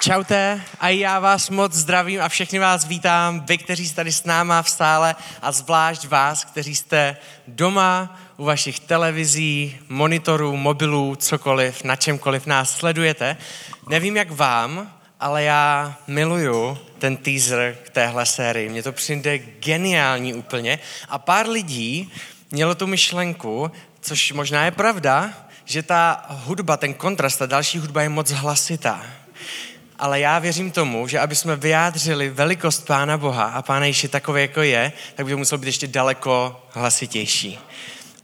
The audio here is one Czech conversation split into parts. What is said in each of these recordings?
Čaute a já vás moc zdravím a všechny vás vítám, vy, kteří jste tady s náma v sále a zvlášť vás, kteří jste doma u vašich televizí, monitorů, mobilů, cokoliv, na čemkoliv nás sledujete. Nevím jak vám, ale já miluju ten teaser k téhle sérii. Mně to přijde geniální úplně a pár lidí mělo tu myšlenku, což možná je pravda, že ta hudba, ten kontrast, ta další hudba je moc hlasitá ale já věřím tomu, že aby jsme vyjádřili velikost Pána Boha a Pána Ježíše takové, jako je, tak by to muselo být ještě daleko hlasitější.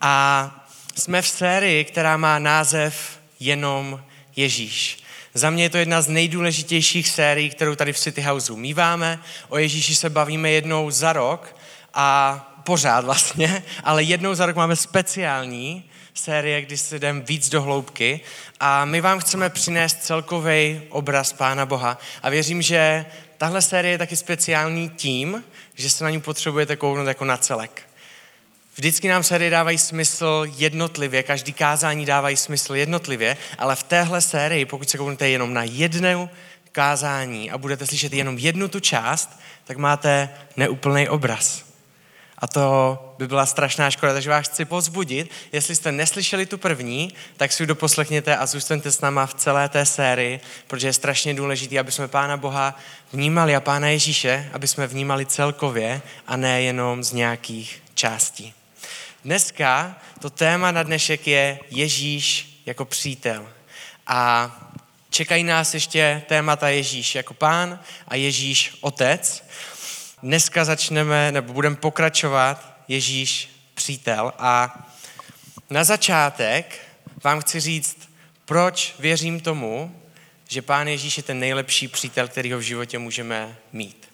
A jsme v sérii, která má název Jenom Ježíš. Za mě je to jedna z nejdůležitějších sérií, kterou tady v City Houseu míváme. O Ježíši se bavíme jednou za rok a pořád vlastně, ale jednou za rok máme speciální série, kdy si jdeme víc do hloubky a my vám chceme přinést celkový obraz Pána Boha a věřím, že tahle série je taky speciální tím, že se na ní potřebujete kouknout jako na celek. Vždycky nám série dávají smysl jednotlivě, každý kázání dávají smysl jednotlivě, ale v téhle sérii, pokud se kouknete jenom na jednu kázání a budete slyšet jenom jednu tu část, tak máte neúplný obraz. A to by byla strašná škoda, takže vás chci pozbudit. Jestli jste neslyšeli tu první, tak si ji doposlechněte a zůstaňte s náma v celé té sérii, protože je strašně důležité, aby jsme Pána Boha vnímali a Pána Ježíše, aby jsme vnímali celkově a ne jenom z nějakých částí. Dneska to téma na dnešek je Ježíš jako přítel. A čekají nás ještě témata Ježíš jako pán a Ježíš otec. Dneska začneme, nebo budeme pokračovat Ježíš přítel a na začátek vám chci říct, proč věřím tomu, že Pán Ježíš je ten nejlepší přítel, který ho v životě můžeme mít.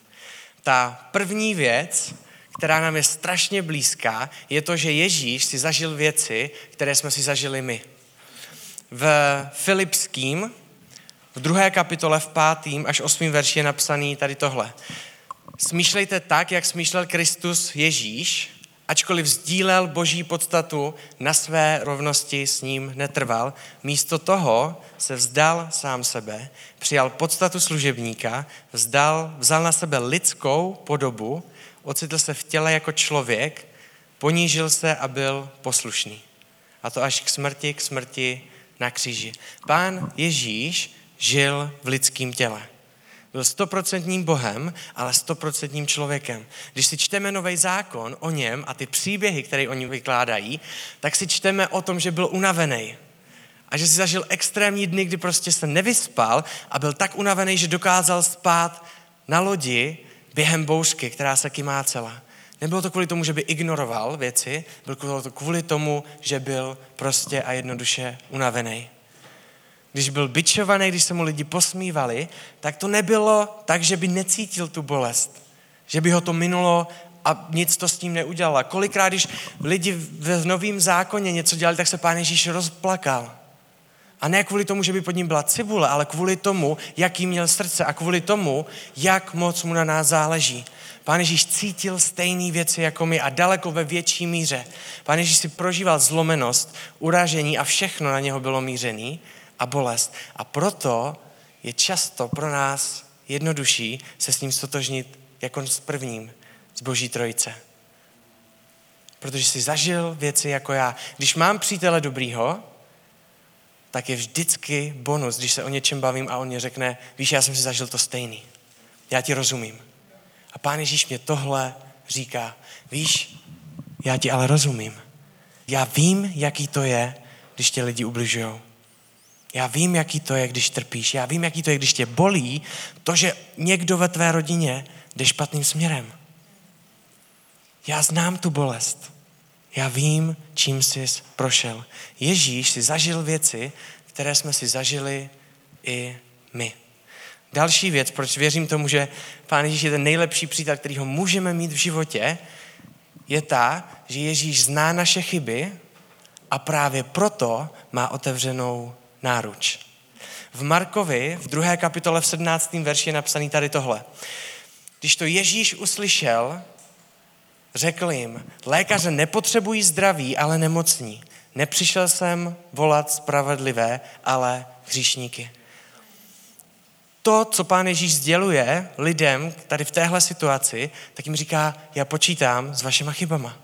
Ta první věc, která nám je strašně blízká, je to, že Ježíš si zažil věci, které jsme si zažili my. V Filipským, v druhé kapitole, v pátým až osmým verši je napsaný tady tohle. Smýšlejte tak, jak smýšlel Kristus Ježíš, ačkoliv sdílel boží podstatu, na své rovnosti s ním netrval. Místo toho se vzdal sám sebe, přijal podstatu služebníka, vzdal, vzal na sebe lidskou podobu, ocitl se v těle jako člověk, ponížil se a byl poslušný. A to až k smrti, k smrti na kříži. Pán Ježíš žil v lidském těle. Byl stoprocentním Bohem, ale stoprocentním člověkem. Když si čteme nový zákon o něm a ty příběhy, které oni vykládají, tak si čteme o tom, že byl unavený. A že si zažil extrémní dny, kdy prostě se nevyspal a byl tak unavený, že dokázal spát na lodi během bouřky, která se kymácela. Nebylo to kvůli tomu, že by ignoroval věci, bylo to kvůli tomu, že byl prostě a jednoduše unavený když byl bičovaný, když se mu lidi posmívali, tak to nebylo tak, že by necítil tu bolest. Že by ho to minulo a nic to s tím neudělalo. Kolikrát, když lidi v novém zákoně něco dělali, tak se pán Ježíš rozplakal. A ne kvůli tomu, že by pod ním byla cibule, ale kvůli tomu, jaký měl srdce a kvůli tomu, jak moc mu na nás záleží. Pán Ježíš cítil stejné věci jako my a daleko ve větší míře. Pán Ježíš si prožíval zlomenost, uražení a všechno na něho bylo mířený a bolest. A proto je často pro nás jednodušší se s ním stotožnit jako s prvním z Boží trojice. Protože jsi zažil věci jako já. Když mám přítele dobrýho, tak je vždycky bonus, když se o něčem bavím a on mě řekne, víš, já jsem si zažil to stejný. Já ti rozumím. A pán Ježíš mě tohle říká, víš, já ti ale rozumím. Já vím, jaký to je, když tě lidi ubližují. Já vím, jaký to je, když trpíš. Já vím, jaký to je, když tě bolí to, že někdo ve tvé rodině jde špatným směrem. Já znám tu bolest. Já vím, čím jsi prošel. Ježíš si zažil věci, které jsme si zažili i my. Další věc, proč věřím tomu, že Pán Ježíš je ten nejlepší přítel, který ho můžeme mít v životě, je ta, že Ježíš zná naše chyby a právě proto má otevřenou náruč. V Markovi, v druhé kapitole v 17. verši je napsaný tady tohle. Když to Ježíš uslyšel, řekl jim, lékaře nepotřebují zdraví, ale nemocní. Nepřišel jsem volat spravedlivé, ale hříšníky. to, co pán Ježíš sděluje lidem tady v téhle situaci, tak jim říká, já počítám s vašima chybama.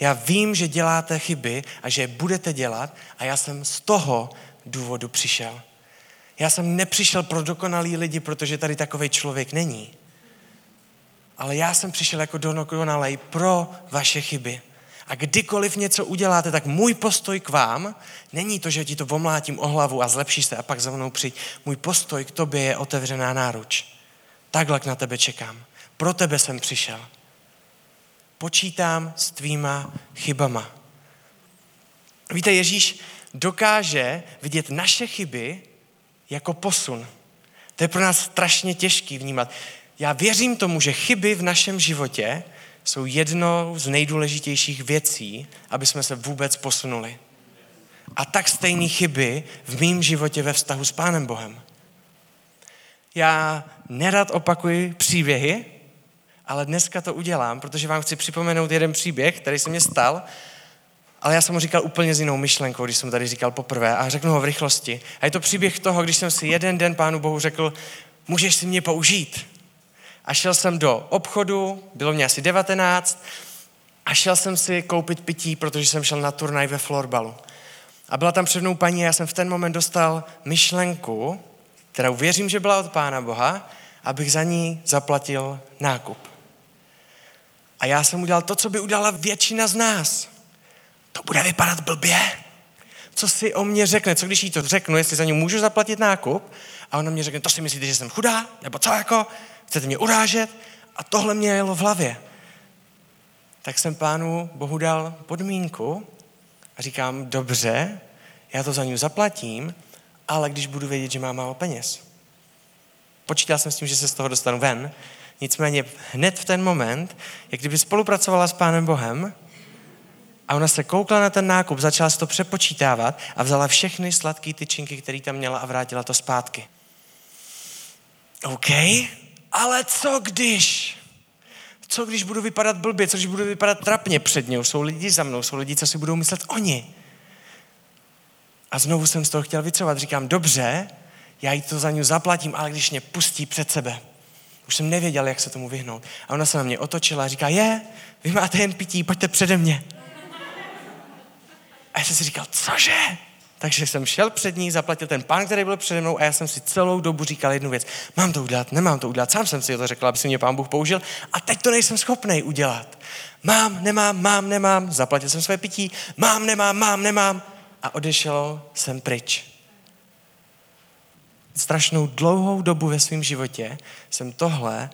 Já vím, že děláte chyby a že je budete dělat a já jsem z toho důvodu přišel. Já jsem nepřišel pro dokonalý lidi, protože tady takový člověk není. Ale já jsem přišel jako dokonalý pro vaše chyby. A kdykoliv něco uděláte, tak můj postoj k vám není to, že ti to omlátím o hlavu a zlepšíš se a pak za mnou přijď. Můj postoj k tobě je otevřená náruč. Takhle na tebe čekám. Pro tebe jsem přišel. Počítám s tvýma chybama. Víte, Ježíš dokáže vidět naše chyby jako posun. To je pro nás strašně těžký vnímat. Já věřím tomu, že chyby v našem životě jsou jednou z nejdůležitějších věcí, aby jsme se vůbec posunuli. A tak stejné chyby v mém životě ve vztahu s Pánem Bohem. Já nerad opakuji příběhy, ale dneska to udělám, protože vám chci připomenout jeden příběh, který se mě stal, ale já jsem ho říkal úplně s jinou myšlenkou, když jsem tady říkal poprvé a řeknu ho v rychlosti. A je to příběh toho, když jsem si jeden den Pánu Bohu řekl, můžeš si mě použít. A šel jsem do obchodu, bylo mě asi 19, a šel jsem si koupit pití, protože jsem šel na turnaj ve florbalu. A byla tam před mnou paní a já jsem v ten moment dostal myšlenku, kterou věřím, že byla od Pána Boha, abych za ní zaplatil nákup. A já jsem udělal to, co by udělala většina z nás. To bude vypadat blbě. Co si o mě řekne? Co když jí to řeknu, jestli za ní můžu zaplatit nákup? A ona mě řekne, to si myslíte, že jsem chudá? Nebo co jako? Chcete mě urážet? A tohle mě jelo v hlavě. Tak jsem pánu Bohu dal podmínku a říkám, dobře, já to za ní zaplatím, ale když budu vědět, že má málo peněz. Počítal jsem s tím, že se z toho dostanu ven, nicméně hned v ten moment, jak kdyby spolupracovala s Pánem Bohem, a ona se koukla na ten nákup, začala to přepočítávat a vzala všechny sladké tyčinky, které tam měla a vrátila to zpátky. OK, ale co když? Co když budu vypadat blbě, co když budu vypadat trapně před něj? Jsou lidi za mnou, jsou lidi, co si budou myslet oni. A znovu jsem z toho chtěl vycovat. Říkám, dobře, já jí to za ní zaplatím, ale když mě pustí před sebe. Už jsem nevěděl, jak se tomu vyhnout. A ona se na mě otočila a říká, je, vy máte jen pití, pojďte přede mě. A já jsem si říkal, cože? Takže jsem šel před ní, zaplatil ten pán, který byl přede mnou a já jsem si celou dobu říkal jednu věc. Mám to udělat, nemám to udělat. Sám jsem si to řekl, aby si mě pán Bůh použil a teď to nejsem schopný udělat. Mám, nemám, mám, nemám, zaplatil jsem své pití, mám, nemám, mám, nemám a odešel jsem pryč. Strašnou dlouhou dobu ve svém životě jsem tohle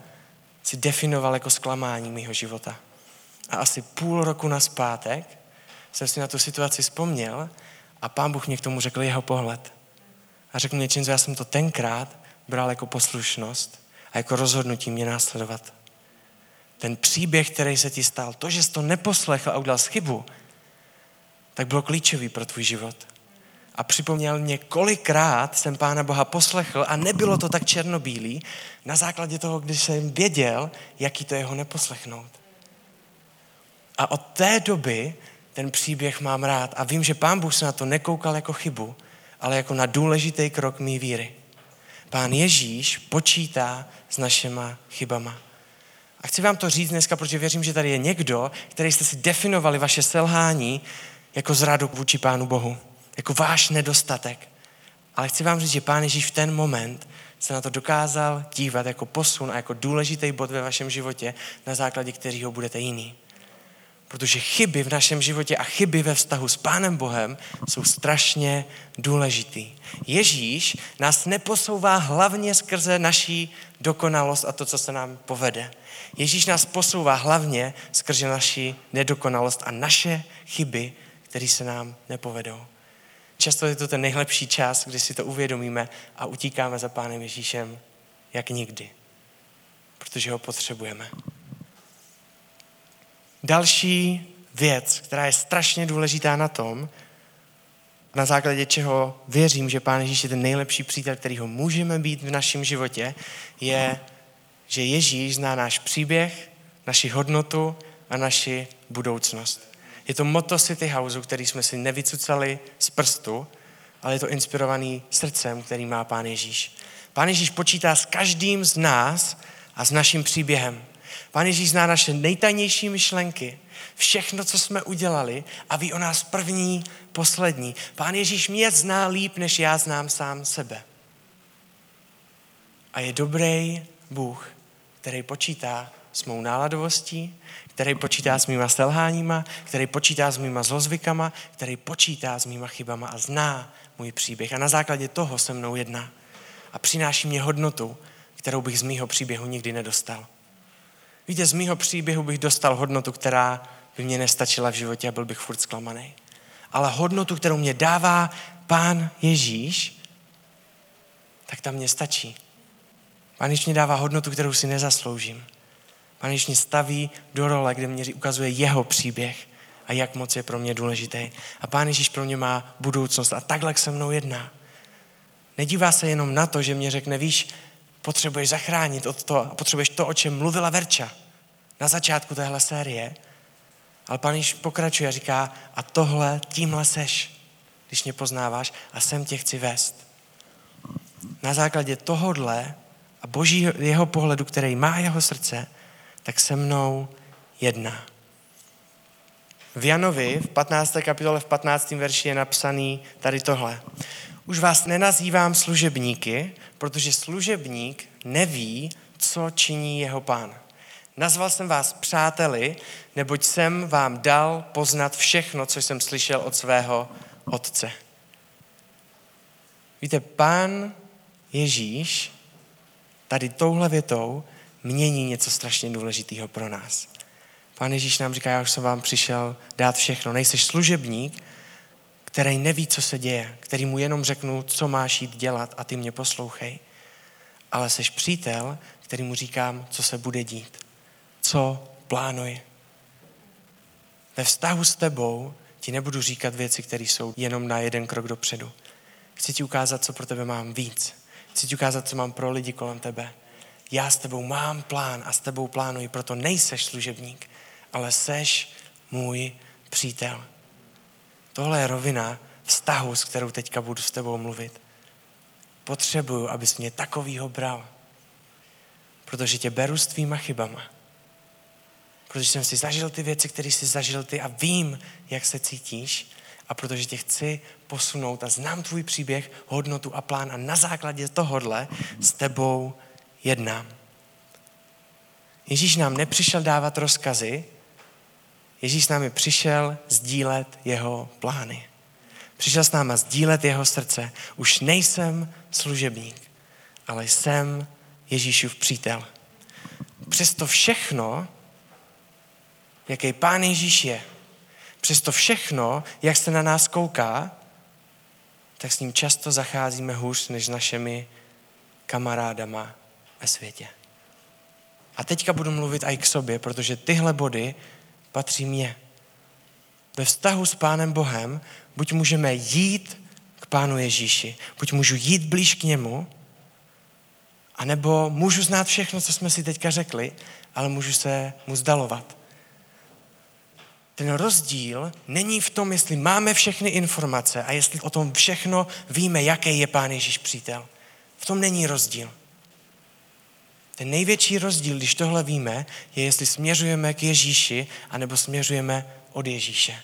si definoval jako zklamání mého života. A asi půl roku na zpátek jsem si na tu situaci vzpomněl a pán Bůh mě k tomu řekl jeho pohled. A řekl mě, že já jsem to tenkrát bral jako poslušnost a jako rozhodnutí mě následovat. Ten příběh, který se ti stal, to, že jsi to neposlechl a udělal chybu, tak bylo klíčový pro tvůj život. A připomněl mě, kolikrát jsem Pána Boha poslechl a nebylo to tak černobílý na základě toho, když jsem věděl, jaký to jeho neposlechnout. A od té doby ten příběh mám rád a vím, že Pán Bůh se na to nekoukal jako chybu, ale jako na důležitý krok mý víry. Pán Ježíš počítá s našima chybama. A chci vám to říct dneska, protože věřím, že tady je někdo, který jste si definovali vaše selhání jako zradu vůči Pánu Bohu, jako váš nedostatek. Ale chci vám říct, že Pán Ježíš v ten moment se na to dokázal dívat jako posun a jako důležitý bod ve vašem životě, na základě kterého budete jiný. Protože chyby v našem životě a chyby ve vztahu s Pánem Bohem jsou strašně důležitý. Ježíš nás neposouvá hlavně skrze naší dokonalost a to, co se nám povede. Ježíš nás posouvá hlavně skrze naší nedokonalost a naše chyby, které se nám nepovedou. Často je to ten nejlepší čas, kdy si to uvědomíme a utíkáme za Pánem Ježíšem jak nikdy. Protože ho potřebujeme. Další věc, která je strašně důležitá na tom, na základě čeho věřím, že Pán Ježíš je ten nejlepší přítel, kterýho můžeme být v našem životě, je, že Ježíš zná náš příběh, naši hodnotu a naši budoucnost. Je to moto City Houseu, který jsme si nevycucali z prstu, ale je to inspirovaný srdcem, který má Pán Ježíš. Pán Ježíš počítá s každým z nás a s naším příběhem. Pán Ježíš zná naše nejtajnější myšlenky, všechno, co jsme udělali a ví o nás první, poslední. Pán Ježíš mě zná líp, než já znám sám sebe. A je dobrý Bůh, který počítá s mou náladovostí, který počítá s mýma selháníma, který počítá s mýma zlozvykama, který počítá s mýma chybama a zná můj příběh. A na základě toho se mnou jedná. A přináší mě hodnotu, kterou bych z mýho příběhu nikdy nedostal. Víte, z mýho příběhu bych dostal hodnotu, která by mě nestačila v životě a byl bych furt zklamaný. Ale hodnotu, kterou mě dává Pán Ježíš, tak tam mě stačí. Pán Ježíš mě dává hodnotu, kterou si nezasloužím. Pán Ježíš mě staví do role, kde mě ukazuje jeho příběh a jak moc je pro mě důležitý. A Pán Ježíš pro mě má budoucnost a takhle se mnou jedná. Nedívá se jenom na to, že mě řekne, víš, potřebuješ zachránit od toho a potřebuješ to, o čem mluvila Verča na začátku téhle série. Ale Pán Ježíš pokračuje a říká, a tohle, tímhle seš, když mě poznáváš a sem tě chci vést. Na základě tohodle a boží jeho pohledu, který má jeho srdce, tak se mnou jedná. V Janovi v 15. kapitole v 15. verši je napsaný tady tohle. Už vás nenazývám služebníky, protože služebník neví, co činí jeho pán. Nazval jsem vás přáteli, neboť jsem vám dal poznat všechno, co jsem slyšel od svého otce. Víte, pán Ježíš tady touhle větou mění něco strašně důležitého pro nás. Pán Ježíš nám říká, já už jsem vám přišel dát všechno. Nejseš služebník, který neví, co se děje, který mu jenom řeknu, co máš jít dělat a ty mě poslouchej. Ale seš přítel, který mu říkám, co se bude dít, co plánuje. Ve vztahu s tebou ti nebudu říkat věci, které jsou jenom na jeden krok dopředu. Chci ti ukázat, co pro tebe mám víc. Chci ti ukázat, co mám pro lidi kolem tebe. Já s tebou mám plán a s tebou plánuji, proto nejseš služebník, ale seš můj přítel. Tohle je rovina vztahu, s kterou teďka budu s tebou mluvit. Potřebuju, abys mě takovýho bral. Protože tě beru s tvýma chybama. Protože jsem si zažil ty věci, které jsi zažil ty a vím, jak se cítíš. A protože tě chci posunout a znám tvůj příběh, hodnotu a plán a na základě tohohle s tebou jednám. Ježíš nám nepřišel dávat rozkazy, Ježíš s námi přišel sdílet jeho plány. Přišel s náma sdílet jeho srdce. Už nejsem služebník, ale jsem Ježíšův přítel. Přesto všechno, jaký pán Ježíš je, přesto všechno, jak se na nás kouká, tak s ním často zacházíme hůř než s našimi kamarádama ve světě. A teďka budu mluvit i k sobě, protože tyhle body patří mně. Ve vztahu s Pánem Bohem buď můžeme jít k Pánu Ježíši, buď můžu jít blíž k němu, anebo můžu znát všechno, co jsme si teďka řekli, ale můžu se mu zdalovat. Ten rozdíl není v tom, jestli máme všechny informace a jestli o tom všechno víme, jaký je Pán Ježíš přítel. V tom není rozdíl. Ten největší rozdíl, když tohle víme, je, jestli směřujeme k Ježíši, anebo směřujeme od Ježíše.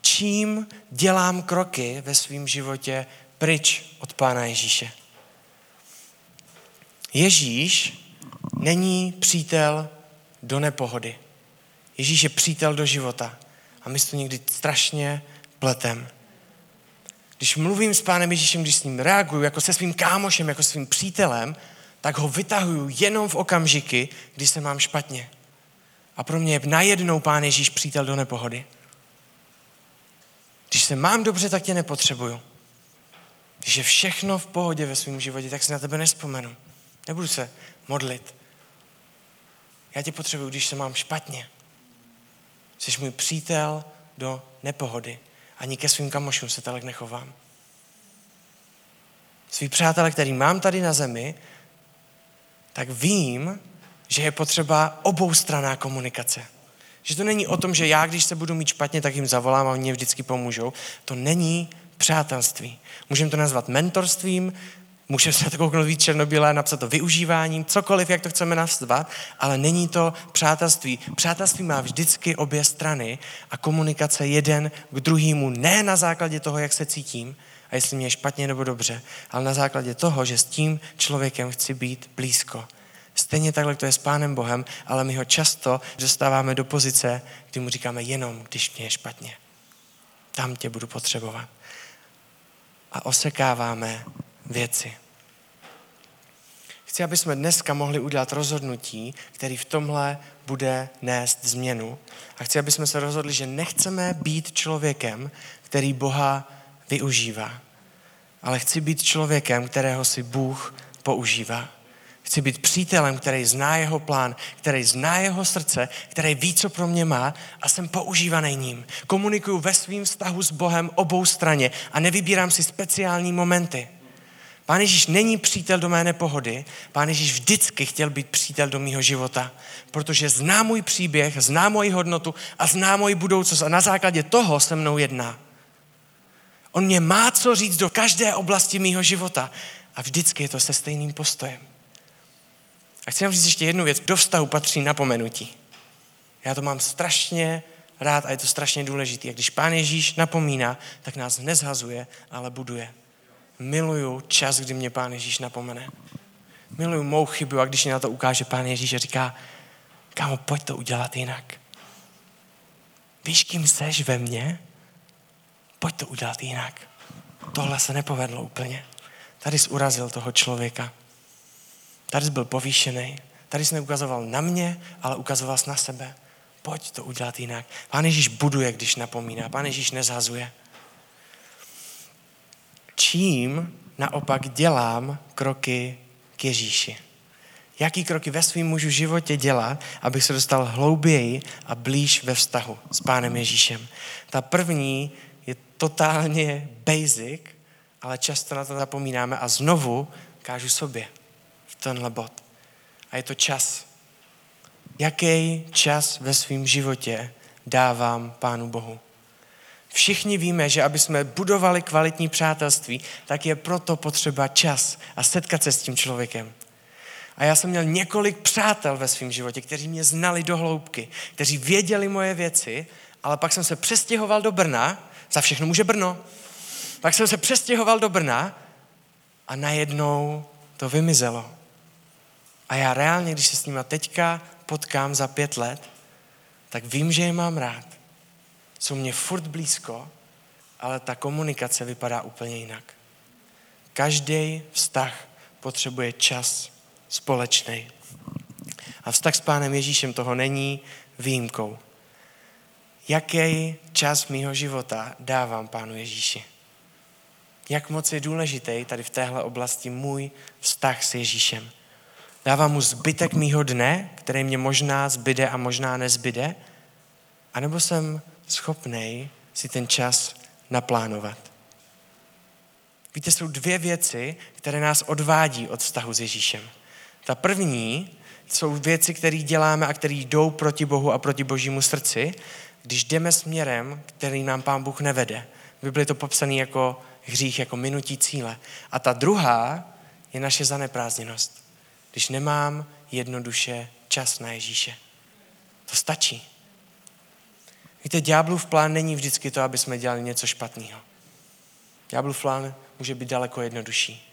Čím dělám kroky ve svém životě pryč od Pána Ježíše? Ježíš není přítel do nepohody. Ježíš je přítel do života. A my to někdy strašně pletem. Když mluvím s Pánem Ježíšem, když s ním reaguju jako se svým kámošem, jako svým přítelem, tak ho vytahuju jenom v okamžiky, kdy se mám špatně. A pro mě je najednou Pán Ježíš přítel do nepohody. Když se mám dobře, tak tě nepotřebuju. Když je všechno v pohodě ve svém životě, tak si na tebe nespomenu. Nebudu se modlit. Já tě potřebuju, když se mám špatně. Jsi můj přítel do nepohody. Ani ke svým kamošům se tak nechovám. Svý přátelé, který mám tady na zemi, tak vím, že je potřeba oboustraná komunikace. Že to není o tom, že já, když se budu mít špatně, tak jim zavolám a oni vždycky pomůžou. To není přátelství. Můžeme to nazvat mentorstvím, Můžeme se na to kouknout víc černobílé, napsat to využíváním, cokoliv, jak to chceme nazvat, ale není to přátelství. Přátelství má vždycky obě strany a komunikace jeden k druhému, ne na základě toho, jak se cítím a jestli mě je špatně nebo dobře, ale na základě toho, že s tím člověkem chci být blízko. Stejně takhle to je s Pánem Bohem, ale my ho často dostáváme do pozice, kdy mu říkáme jenom, když mě je špatně. Tam tě budu potřebovat. A osekáváme věci. Chci, aby jsme dneska mohli udělat rozhodnutí, který v tomhle bude nést změnu. A chci, aby jsme se rozhodli, že nechceme být člověkem, který Boha využívá, ale chci být člověkem, kterého si Bůh používá. Chci být přítelem, který zná jeho plán, který zná jeho srdce, který ví, co pro mě má a jsem používaný ním. Komunikuju ve svém vztahu s Bohem obou straně a nevybírám si speciální momenty. Pán Ježíš není přítel do mé nepohody, Pán Ježíš vždycky chtěl být přítel do mého života, protože zná můj příběh, zná moji hodnotu a zná moji budoucnost a na základě toho se mnou jedná. On mě má co říct do každé oblasti mého života a vždycky je to se stejným postojem. A chci vám říct ještě jednu věc. Do vztahu patří napomenutí. Já to mám strašně rád a je to strašně důležité. A když Pán Ježíš napomíná, tak nás nezhazuje, ale buduje. Miluju čas, kdy mě Pán Ježíš napomene. Miluju mou chybu a když mě na to ukáže Pán Ježíš a říká, kámo, pojď to udělat jinak. Víš, kým seš ve mně? Pojď to udělat jinak. Tohle se nepovedlo úplně. Tady jsi urazil toho člověka. Tady jsi byl povýšený. Tady jsi neukazoval na mě, ale ukazoval jsi na sebe. Pojď to udělat jinak. Pán Ježíš buduje, když napomíná. Pán Ježíš nezhazuje. Čím naopak dělám kroky k Ježíši? Jaký kroky ve svém mužu životě dělat, abych se dostal hlouběji a blíž ve vztahu s Pánem Ježíšem? Ta první je totálně basic, ale často na to zapomínáme a znovu kážu sobě v tenhle bod. A je to čas. Jaký čas ve svém životě dávám Pánu Bohu? Všichni víme, že aby jsme budovali kvalitní přátelství, tak je proto potřeba čas a setkat se s tím člověkem. A já jsem měl několik přátel ve svém životě, kteří mě znali do hloubky, kteří věděli moje věci, ale pak jsem se přestěhoval do Brna, za všechno může Brno, pak jsem se přestěhoval do Brna a najednou to vymizelo. A já reálně, když se s nima teďka potkám za pět let, tak vím, že je mám rád. Jsou mě furt blízko, ale ta komunikace vypadá úplně jinak. Každý vztah potřebuje čas společný. A vztah s Pánem Ježíšem toho není výjimkou. Jaký čas mýho života dávám Pánu Ježíši? Jak moc je důležitý tady v téhle oblasti můj vztah s Ježíšem? Dávám mu zbytek mýho dne, který mě možná zbyde a možná nezbyde? A nebo jsem schopný si ten čas naplánovat? Víte, jsou dvě věci, které nás odvádí od vztahu s Ježíšem. Ta první jsou věci, které děláme a které jdou proti Bohu a proti Božímu srdci, když jdeme směrem, který nám Pán Bůh nevede. Je to popsané jako hřích, jako minutí cíle. A ta druhá je naše zaneprázdněnost když nemám jednoduše čas na Ježíše. To stačí. Víte, ďáblův plán není vždycky to, aby jsme dělali něco špatného. Ďáblův plán může být daleko jednodušší.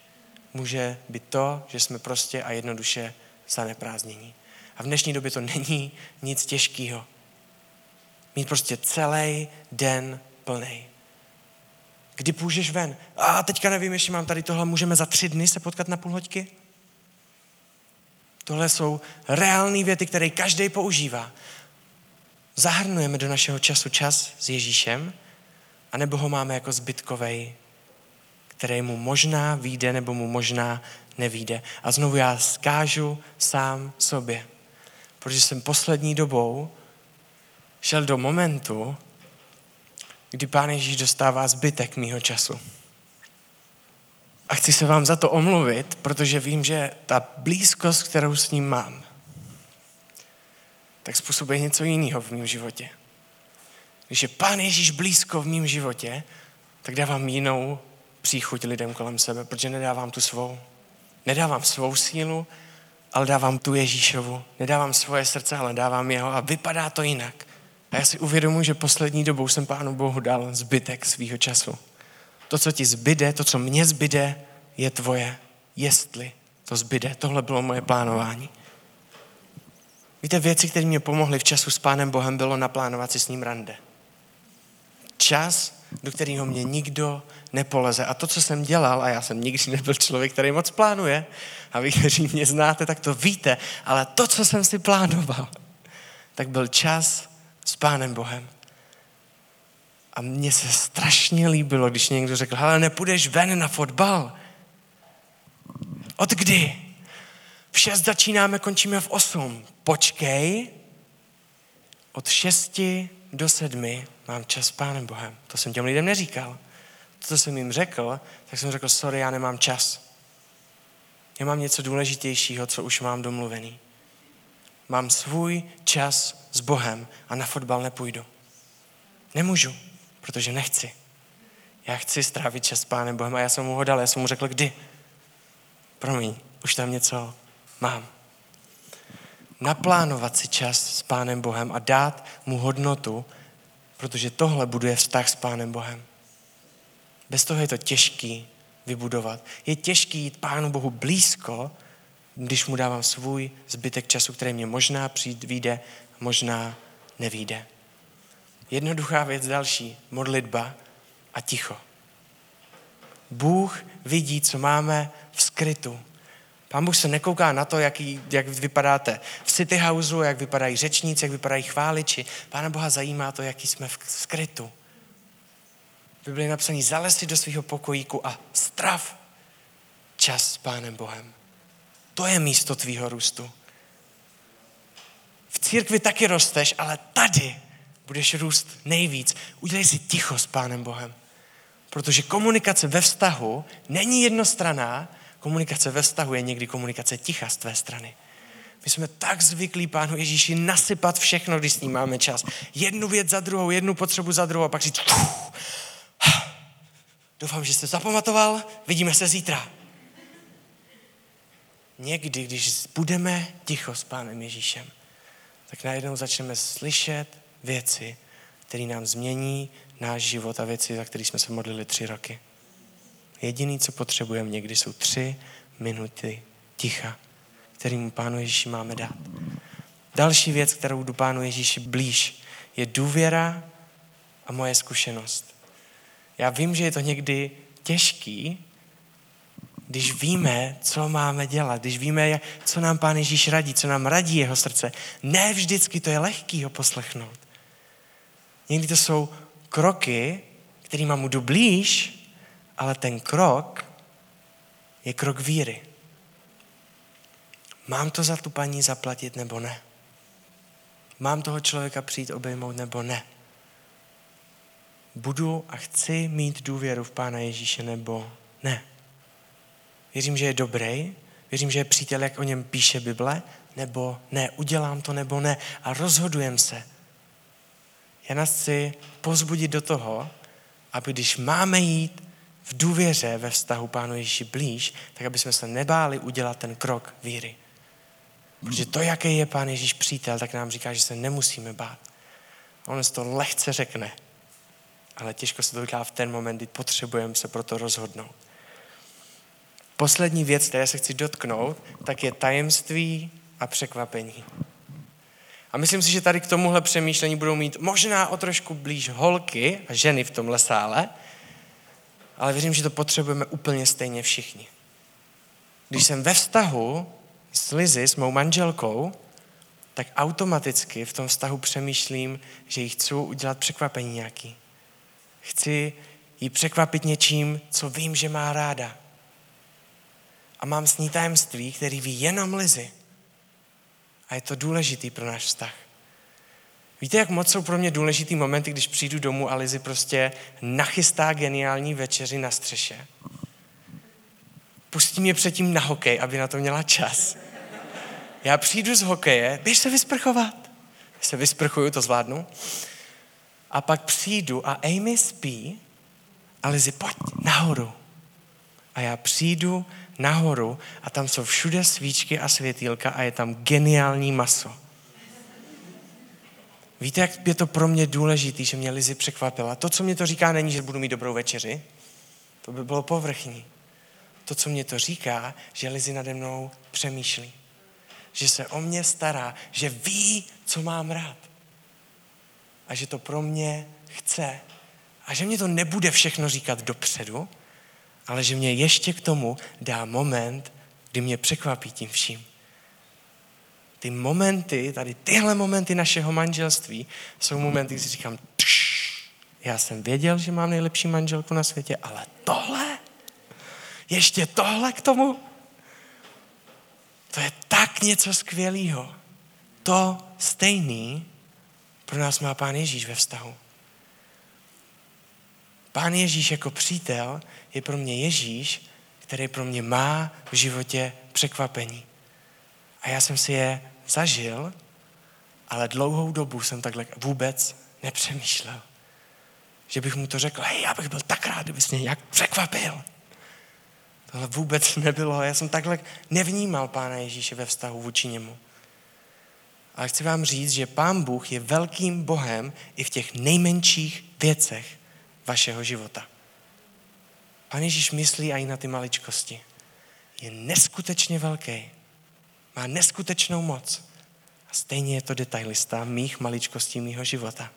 Může být to, že jsme prostě a jednoduše zaneprázdnění. A v dnešní době to není nic těžkého. Mít prostě celý den plný. Kdy půjdeš ven? A teďka nevím, jestli mám tady tohle, můžeme za tři dny se potkat na půl hoďky? Tohle jsou reální věty, které každý používá. Zahrnujeme do našeho času čas s Ježíšem, anebo ho máme jako zbytkovej, který mu možná vyjde, nebo mu možná nevíde. A znovu já zkážu sám sobě, protože jsem poslední dobou šel do momentu, kdy Pán Ježíš dostává zbytek mýho času. A chci se vám za to omluvit, protože vím, že ta blízkost, kterou s ním mám, tak způsobuje něco jiného v mém životě. Když je Pán Ježíš blízko v mém životě, tak dávám jinou příchuť lidem kolem sebe, protože nedávám tu svou. Nedávám svou sílu, ale dávám tu Ježíšovu. Nedávám svoje srdce, ale dávám jeho a vypadá to jinak. A já si uvědomuji, že poslední dobou jsem Pánu Bohu dal zbytek svýho času. To, co ti zbyde, to, co mě zbyde, je tvoje. Jestli to zbyde. Tohle bylo moje plánování. Víte, věci, které mě pomohly v času s Pánem Bohem, bylo naplánovat si s ním rande. Čas, do kterého mě nikdo nepoleze. A to, co jsem dělal, a já jsem nikdy nebyl člověk, který moc plánuje, a vy, kteří mě znáte, tak to víte, ale to, co jsem si plánoval, tak byl čas s Pánem Bohem. A mně se strašně líbilo, když někdo řekl, hele, nepůjdeš ven na fotbal. Od kdy? V šest začínáme, končíme v osm. Počkej, od šesti do sedmi mám čas s Pánem Bohem. To jsem těm lidem neříkal. To, co jsem jim řekl, tak jsem řekl, sorry, já nemám čas. Já mám něco důležitějšího, co už mám domluvený. Mám svůj čas s Bohem a na fotbal nepůjdu. Nemůžu, protože nechci. Já chci strávit čas s Pánem Bohem a já jsem mu ho dal, já jsem mu řekl, kdy. Promiň, už tam něco mám. Naplánovat si čas s Pánem Bohem a dát mu hodnotu, protože tohle buduje vztah s Pánem Bohem. Bez toho je to těžký vybudovat. Je těžký jít Pánu Bohu blízko, když mu dávám svůj zbytek času, který mě možná přijít vyjde, možná nevíde. Jednoduchá věc další, modlitba a ticho. Bůh vidí, co máme v skrytu. Pán Bůh se nekouká na to, jaký, jak vypadáte v City Houseu, jak vypadají řečníci, jak vypadají chváliči. Pána Boha zajímá to, jaký jsme v skrytu. Biblii je napsaný, zalez do svého pokojíku a strav čas s Pánem Bohem. To je místo tvýho růstu. V církvi taky rosteš, ale tady budeš růst nejvíc. Udělej si ticho s Pánem Bohem. Protože komunikace ve vztahu není jednostraná, komunikace ve vztahu je někdy komunikace ticha z tvé strany. My jsme tak zvyklí Pánu Ježíši nasypat všechno, když s ním máme čas. Jednu věc za druhou, jednu potřebu za druhou a pak říct, doufám, že jste zapamatoval, vidíme se zítra. Někdy, když budeme ticho s Pánem Ježíšem, tak najednou začneme slyšet věci, které nám změní náš život a věci, za které jsme se modlili tři roky. Jediný, co potřebujeme někdy, jsou tři minuty ticha, kterým Pánu Ježíši máme dát. Další věc, kterou jdu Pánu Ježíši blíž, je důvěra a moje zkušenost. Já vím, že je to někdy těžký, když víme, co máme dělat, když víme, co nám Pán Ježíš radí, co nám radí jeho srdce. Ne vždycky to je lehký ho poslechnout. Někdy to jsou kroky, kterým mu jdu blíž, ale ten krok je krok víry. Mám to za tu paní zaplatit nebo ne? Mám toho člověka přijít obejmout nebo ne? Budu a chci mít důvěru v Pána Ježíše nebo ne? Věřím, že je dobrý, věřím, že je přítel, jak o něm píše Bible, nebo ne, udělám to nebo ne a rozhodujem se. Já nás chci pozbudit do toho, aby když máme jít v důvěře ve vztahu Pánu Ježíši blíž, tak aby jsme se nebáli udělat ten krok víry. Protože to, jaký je Pán Ježíš přítel, tak nám říká, že se nemusíme bát. On se to lehce řekne, ale těžko se to říká v ten moment, kdy potřebujeme se pro to rozhodnout. Poslední věc, které se chci dotknout, tak je tajemství a překvapení. A myslím si, že tady k tomuhle přemýšlení budou mít možná o trošku blíž holky a ženy v tomhle sále, ale věřím, že to potřebujeme úplně stejně všichni. Když jsem ve vztahu s Lizy, s mou manželkou, tak automaticky v tom vztahu přemýšlím, že jí chci udělat překvapení nějaký. Chci jí překvapit něčím, co vím, že má ráda. A mám s ní tajemství, který ví jenom Lizy. A je to důležitý pro náš vztah. Víte, jak moc jsou pro mě důležitý momenty, když přijdu domů a Lizy prostě nachystá geniální večeři na střeše. Pustí mě předtím na hokej, aby na to měla čas. Já přijdu z hokeje, běž se vysprchovat. Se vysprchuju, to zvládnu. A pak přijdu a Amy spí a Lizy, pojď nahoru. a já přijdu nahoru a tam jsou všude svíčky a světýlka a je tam geniální maso. Víte, jak je to pro mě důležité, že mě Lizy překvapila? To, co mě to říká, není, že budu mít dobrou večeři. To by bylo povrchní. To, co mě to říká, že Lizy nade mnou přemýšlí. Že se o mě stará, že ví, co mám rád. A že to pro mě chce. A že mě to nebude všechno říkat dopředu, ale že mě ještě k tomu dá moment, kdy mě překvapí tím vším. Ty momenty, tady tyhle momenty našeho manželství, jsou momenty, kdy si říkám, já jsem věděl, že mám nejlepší manželku na světě, ale tohle, ještě tohle k tomu, to je tak něco skvělého. To stejný pro nás má Pán Ježíš ve vztahu. Pán Ježíš jako přítel je pro mě Ježíš, který pro mě má v životě překvapení. A já jsem si je zažil, ale dlouhou dobu jsem takhle vůbec nepřemýšlel. Že bych mu to řekl, hej, já bych byl tak rád, kdybys mě nějak překvapil. Tohle vůbec nebylo. Já jsem takhle nevnímal Pána Ježíše ve vztahu vůči němu. Ale chci vám říct, že Pán Bůh je velkým Bohem i v těch nejmenších věcech vašeho života. Pán Ježíš myslí i na ty maličkosti. Je neskutečně velký. Má neskutečnou moc. A stejně je to detailista mých maličkostí mýho života.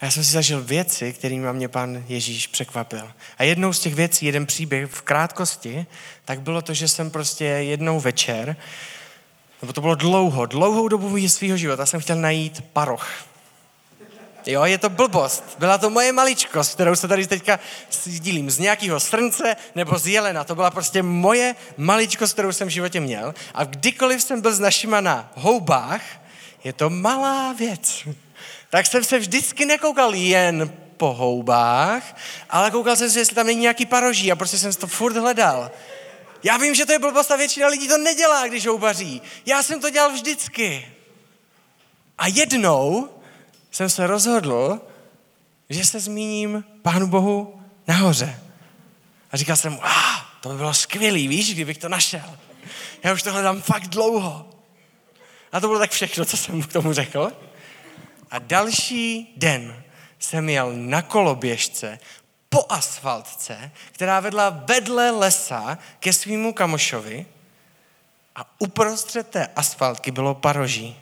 A já jsem si zažil věci, kterými mě pan Ježíš překvapil. A jednou z těch věcí, jeden příběh v krátkosti, tak bylo to, že jsem prostě jednou večer, nebo to bylo dlouho, dlouhou dobu svého života, jsem chtěl najít paroch. Jo, je to blbost. Byla to moje maličkost, kterou se tady teďka sdílím. Z nějakého srnce nebo z jelena. To byla prostě moje maličkost, kterou jsem v životě měl. A kdykoliv jsem byl s našima na houbách, je to malá věc. Tak jsem se vždycky nekoukal jen po houbách, ale koukal jsem se, jestli tam není nějaký paroží a prostě jsem to furt hledal. Já vím, že to je blbost a většina lidí to nedělá, když houbaří. Já jsem to dělal vždycky. A jednou jsem se rozhodl, že se zmíním Pánu Bohu nahoře. A říkal jsem mu, ah, to by bylo skvělý, víš, kdybych to našel. Já už to hledám fakt dlouho. A to bylo tak všechno, co jsem mu k tomu řekl. A další den jsem jel na koloběžce po asfaltce, která vedla vedle lesa ke svýmu kamošovi a uprostřed té asfaltky bylo paroží.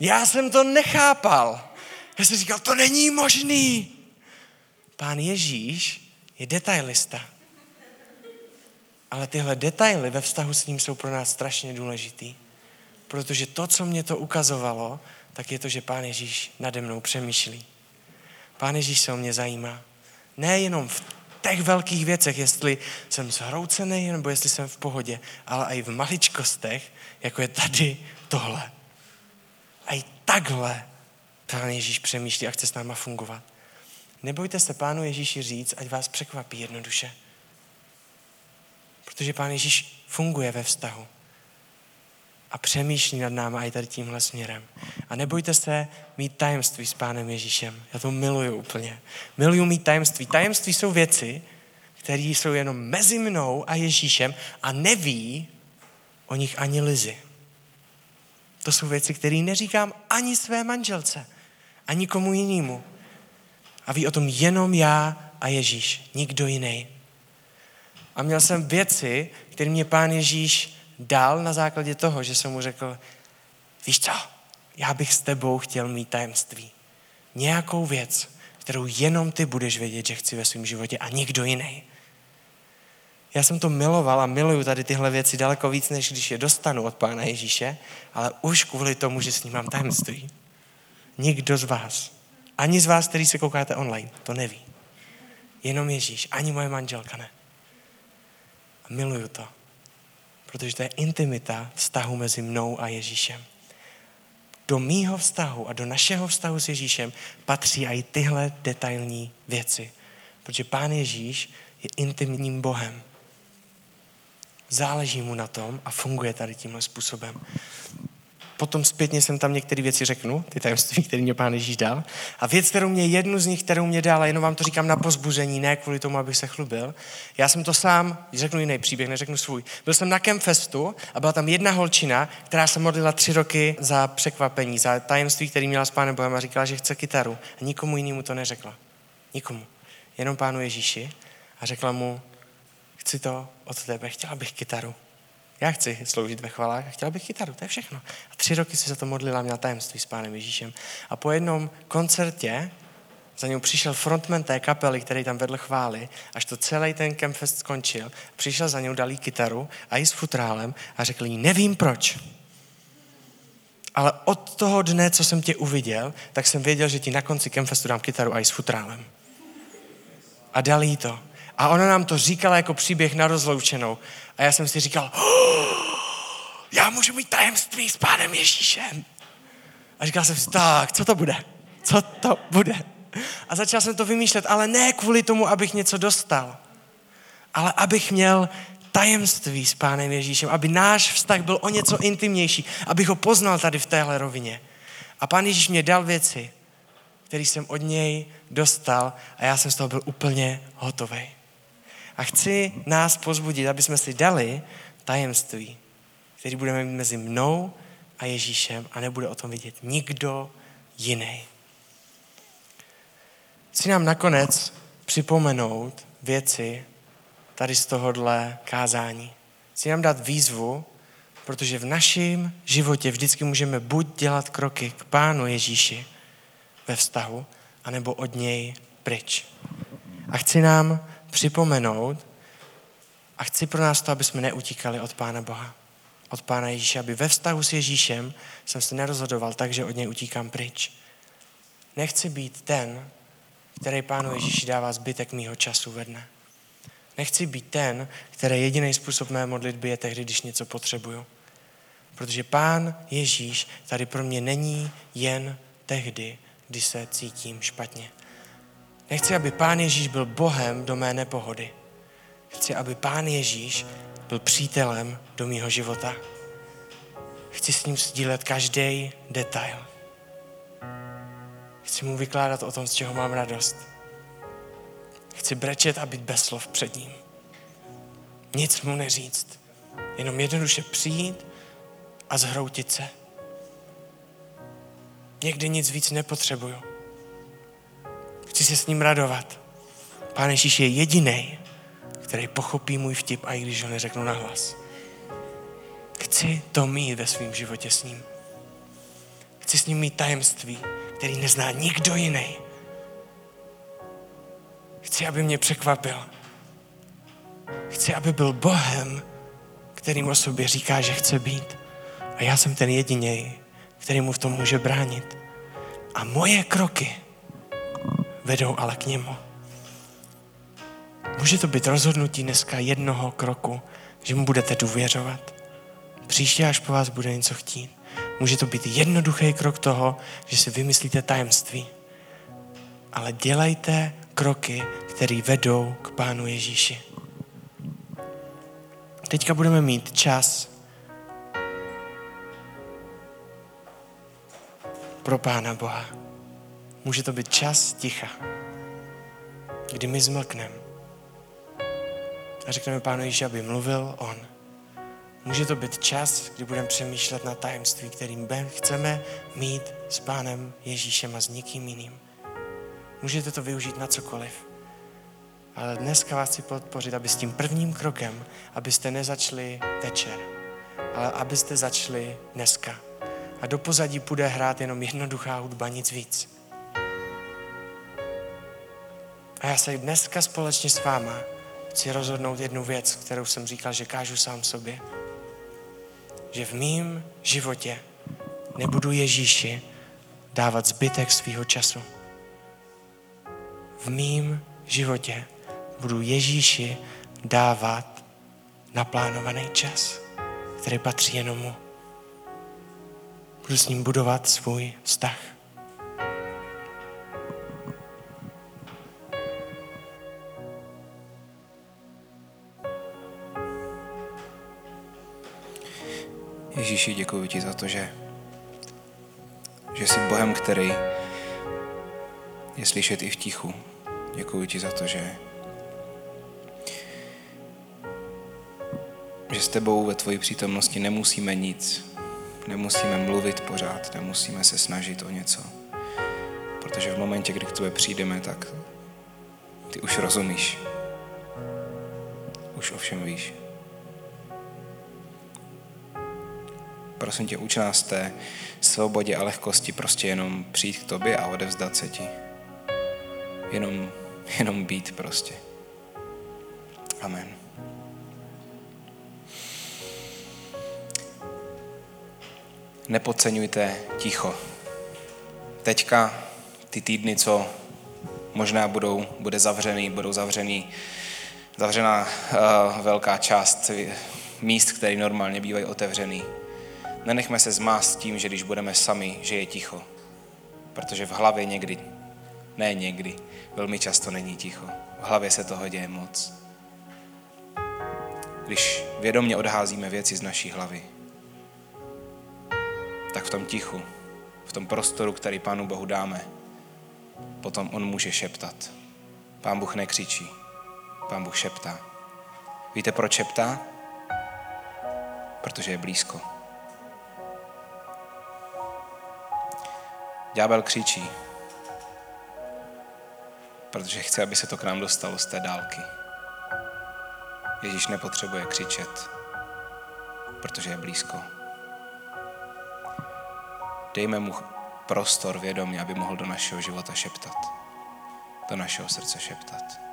Já jsem to nechápal. Já jsem říkal, to není možný. Pán Ježíš je detailista. Ale tyhle detaily ve vztahu s ním jsou pro nás strašně důležitý. Protože to, co mě to ukazovalo, tak je to, že Pán Ježíš nade mnou přemýšlí. Pán Ježíš se o mě zajímá. Nejenom v těch velkých věcech, jestli jsem zhroucený, nebo jestli jsem v pohodě, ale i v maličkostech, jako je tady tohle. A i takhle Pán Ježíš přemýšlí a chce s náma fungovat. Nebojte se Pánu Ježíši říct, ať vás překvapí jednoduše. Protože Pán Ježíš funguje ve vztahu a přemýšlí nad náma i tady tímhle směrem. A nebojte se mít tajemství s Pánem Ježíšem. Já to miluju úplně. Miluju mít tajemství. Tajemství jsou věci, které jsou jenom mezi mnou a Ježíšem a neví o nich ani Lizy. To jsou věci, které neříkám ani své manželce, ani komu jinému. A ví o tom jenom já a Ježíš, nikdo jiný. A měl jsem věci, které mě pán Ježíš dal na základě toho, že jsem mu řekl, víš co, já bych s tebou chtěl mít tajemství. Nějakou věc, kterou jenom ty budeš vědět, že chci ve svém životě a nikdo jiný. Já jsem to miloval a miluju tady tyhle věci daleko víc, než když je dostanu od Pána Ježíše, ale už kvůli tomu, že s ním mám tajemství. Nikdo z vás, ani z vás, který se koukáte online, to neví. Jenom Ježíš, ani moje manželka ne. A miluju to, protože to je intimita vztahu mezi mnou a Ježíšem. Do mýho vztahu a do našeho vztahu s Ježíšem patří i tyhle detailní věci. Protože Pán Ježíš je intimním Bohem. Záleží mu na tom a funguje tady tímhle způsobem. potom zpětně jsem tam některé věci řeknu, ty tajemství, které mě pán Ježíš dal. A věc, kterou mě, jednu z nich, kterou mě dal, a jenom vám to říkám na pozbuzení, ne kvůli tomu, abych se chlubil. Já jsem to sám, řeknu jiný příběh, neřeknu svůj. Byl jsem na Campfestu a byla tam jedna holčina, která se modlila tři roky za překvapení, za tajemství, který měla s pánem Bohem a říkala, že chce kytaru. A nikomu jinému to neřekla. Nikomu. Jenom pánu Ježíši. A řekla mu, chci to od tebe, chtěla bych kytaru. Já chci sloužit ve chvalách a chtěla bych kytaru, to je všechno. A tři roky si za to modlila, měla tajemství s pánem Ježíšem. A po jednom koncertě za ním přišel frontman té kapely, který tam vedl chvály, až to celý ten campfest skončil. Přišel za ním, dal jí kytaru a i s futrálem a řekl jí, nevím proč, ale od toho dne, co jsem tě uviděl, tak jsem věděl, že ti na konci campfestu dám kytaru a i s futrálem. A dal jí to. A ona nám to říkala jako příběh na rozloučenou. A já jsem si říkal, oh, já můžu mít tajemství s pánem Ježíšem. A říkal jsem si, tak, co to bude? Co to bude? A začal jsem to vymýšlet, ale ne kvůli tomu, abych něco dostal, ale abych měl tajemství s pánem Ježíšem, aby náš vztah byl o něco intimnější, abych ho poznal tady v téhle rovině. A pán Ježíš mě dal věci, které jsem od něj dostal a já jsem z toho byl úplně hotový. A chci nás pozbudit, aby jsme si dali tajemství, který budeme mít mezi mnou a Ježíšem a nebude o tom vidět nikdo jiný. Chci nám nakonec připomenout věci tady z tohohle kázání. Chci nám dát výzvu, protože v našem životě vždycky můžeme buď dělat kroky k Pánu Ježíši ve vztahu, anebo od něj pryč. A chci nám připomenout a chci pro nás to, aby jsme neutíkali od Pána Boha, od Pána Ježíše, aby ve vztahu s Ježíšem jsem se nerozhodoval tak, že od něj utíkám pryč. Nechci být ten, který Pánu Ježíši dává zbytek mýho času ve dne. Nechci být ten, který jediný způsob mé modlitby je tehdy, když něco potřebuju. Protože Pán Ježíš tady pro mě není jen tehdy, kdy se cítím špatně. Nechci, aby Pán Ježíš byl Bohem do mé nepohody. Chci, aby Pán Ježíš byl přítelem do mého života. Chci s ním sdílet každý detail. Chci mu vykládat o tom, z čeho mám radost. Chci brečet a být bez slov před ním. Nic mu neříct. Jenom jednoduše přijít a zhroutit se. Někdy nic víc nepotřebuju. Chci se s ním radovat. Pán Ježíš je jediný, který pochopí můj vtip, a i když ho neřeknu nahlas. Chci to mít ve svém životě s ním. Chci s ním mít tajemství, který nezná nikdo jiný. Chci, aby mě překvapil. Chci, aby byl Bohem, kterým o sobě říká, že chce být. A já jsem ten jediný, který mu v tom může bránit. A moje kroky vedou ale k němu. Může to být rozhodnutí dneska jednoho kroku, že mu budete důvěřovat. Příště, až po vás bude něco chtít. Může to být jednoduchý krok toho, že si vymyslíte tajemství. Ale dělejte kroky, které vedou k Pánu Ježíši. Teďka budeme mít čas pro Pána Boha. Může to být čas ticha, kdy my zmlkneme a řekneme Pánu Ježíši, aby mluvil On. Může to být čas, kdy budeme přemýšlet na tajemství, kterým chceme mít s Pánem Ježíšem a s nikým jiným. Můžete to využít na cokoliv. Ale dneska vás chci podpořit, aby s tím prvním krokem, abyste nezačali večer, ale abyste začali dneska. A do pozadí bude hrát jenom jednoduchá hudba, nic víc. A já se dneska společně s váma chci rozhodnout jednu věc, kterou jsem říkal, že kážu sám sobě. Že v mém životě nebudu Ježíši dávat zbytek svého času. V mém životě budu Ježíši dávat naplánovaný čas, který patří jenom mu. Budu s ním budovat svůj vztah. Ježíši, děkuji ti za to, že že jsi Bohem, který je slyšet i v tichu. Děkuji ti za to, že že s tebou ve tvoji přítomnosti nemusíme nic, nemusíme mluvit pořád, nemusíme se snažit o něco. Protože v momentě, kdy k tobě přijdeme, tak ty už rozumíš. Už ovšem víš. Prosím tě, uč nás té svobodě a lehkosti prostě jenom přijít k tobě a odevzdat se ti. Jenom, jenom být prostě. Amen. Nepodceňujte ticho. Teďka ty týdny, co možná budou, bude zavřený, budou zavřený, zavřená uh, velká část míst, které normálně bývají otevřený. Nenechme se zmást tím, že když budeme sami, že je ticho. Protože v hlavě někdy, ne někdy, velmi často není ticho. V hlavě se toho děje moc. Když vědomně odházíme věci z naší hlavy, tak v tom tichu, v tom prostoru, který Pánu Bohu dáme, potom on může šeptat. Pán Bůh nekřičí, Pán Bůh šeptá. Víte, proč šeptá? Protože je blízko. Ďábel křičí, protože chce, aby se to k nám dostalo z té dálky. Ježíš nepotřebuje křičet, protože je blízko. Dejme mu prostor vědomě, aby mohl do našeho života šeptat. Do našeho srdce šeptat.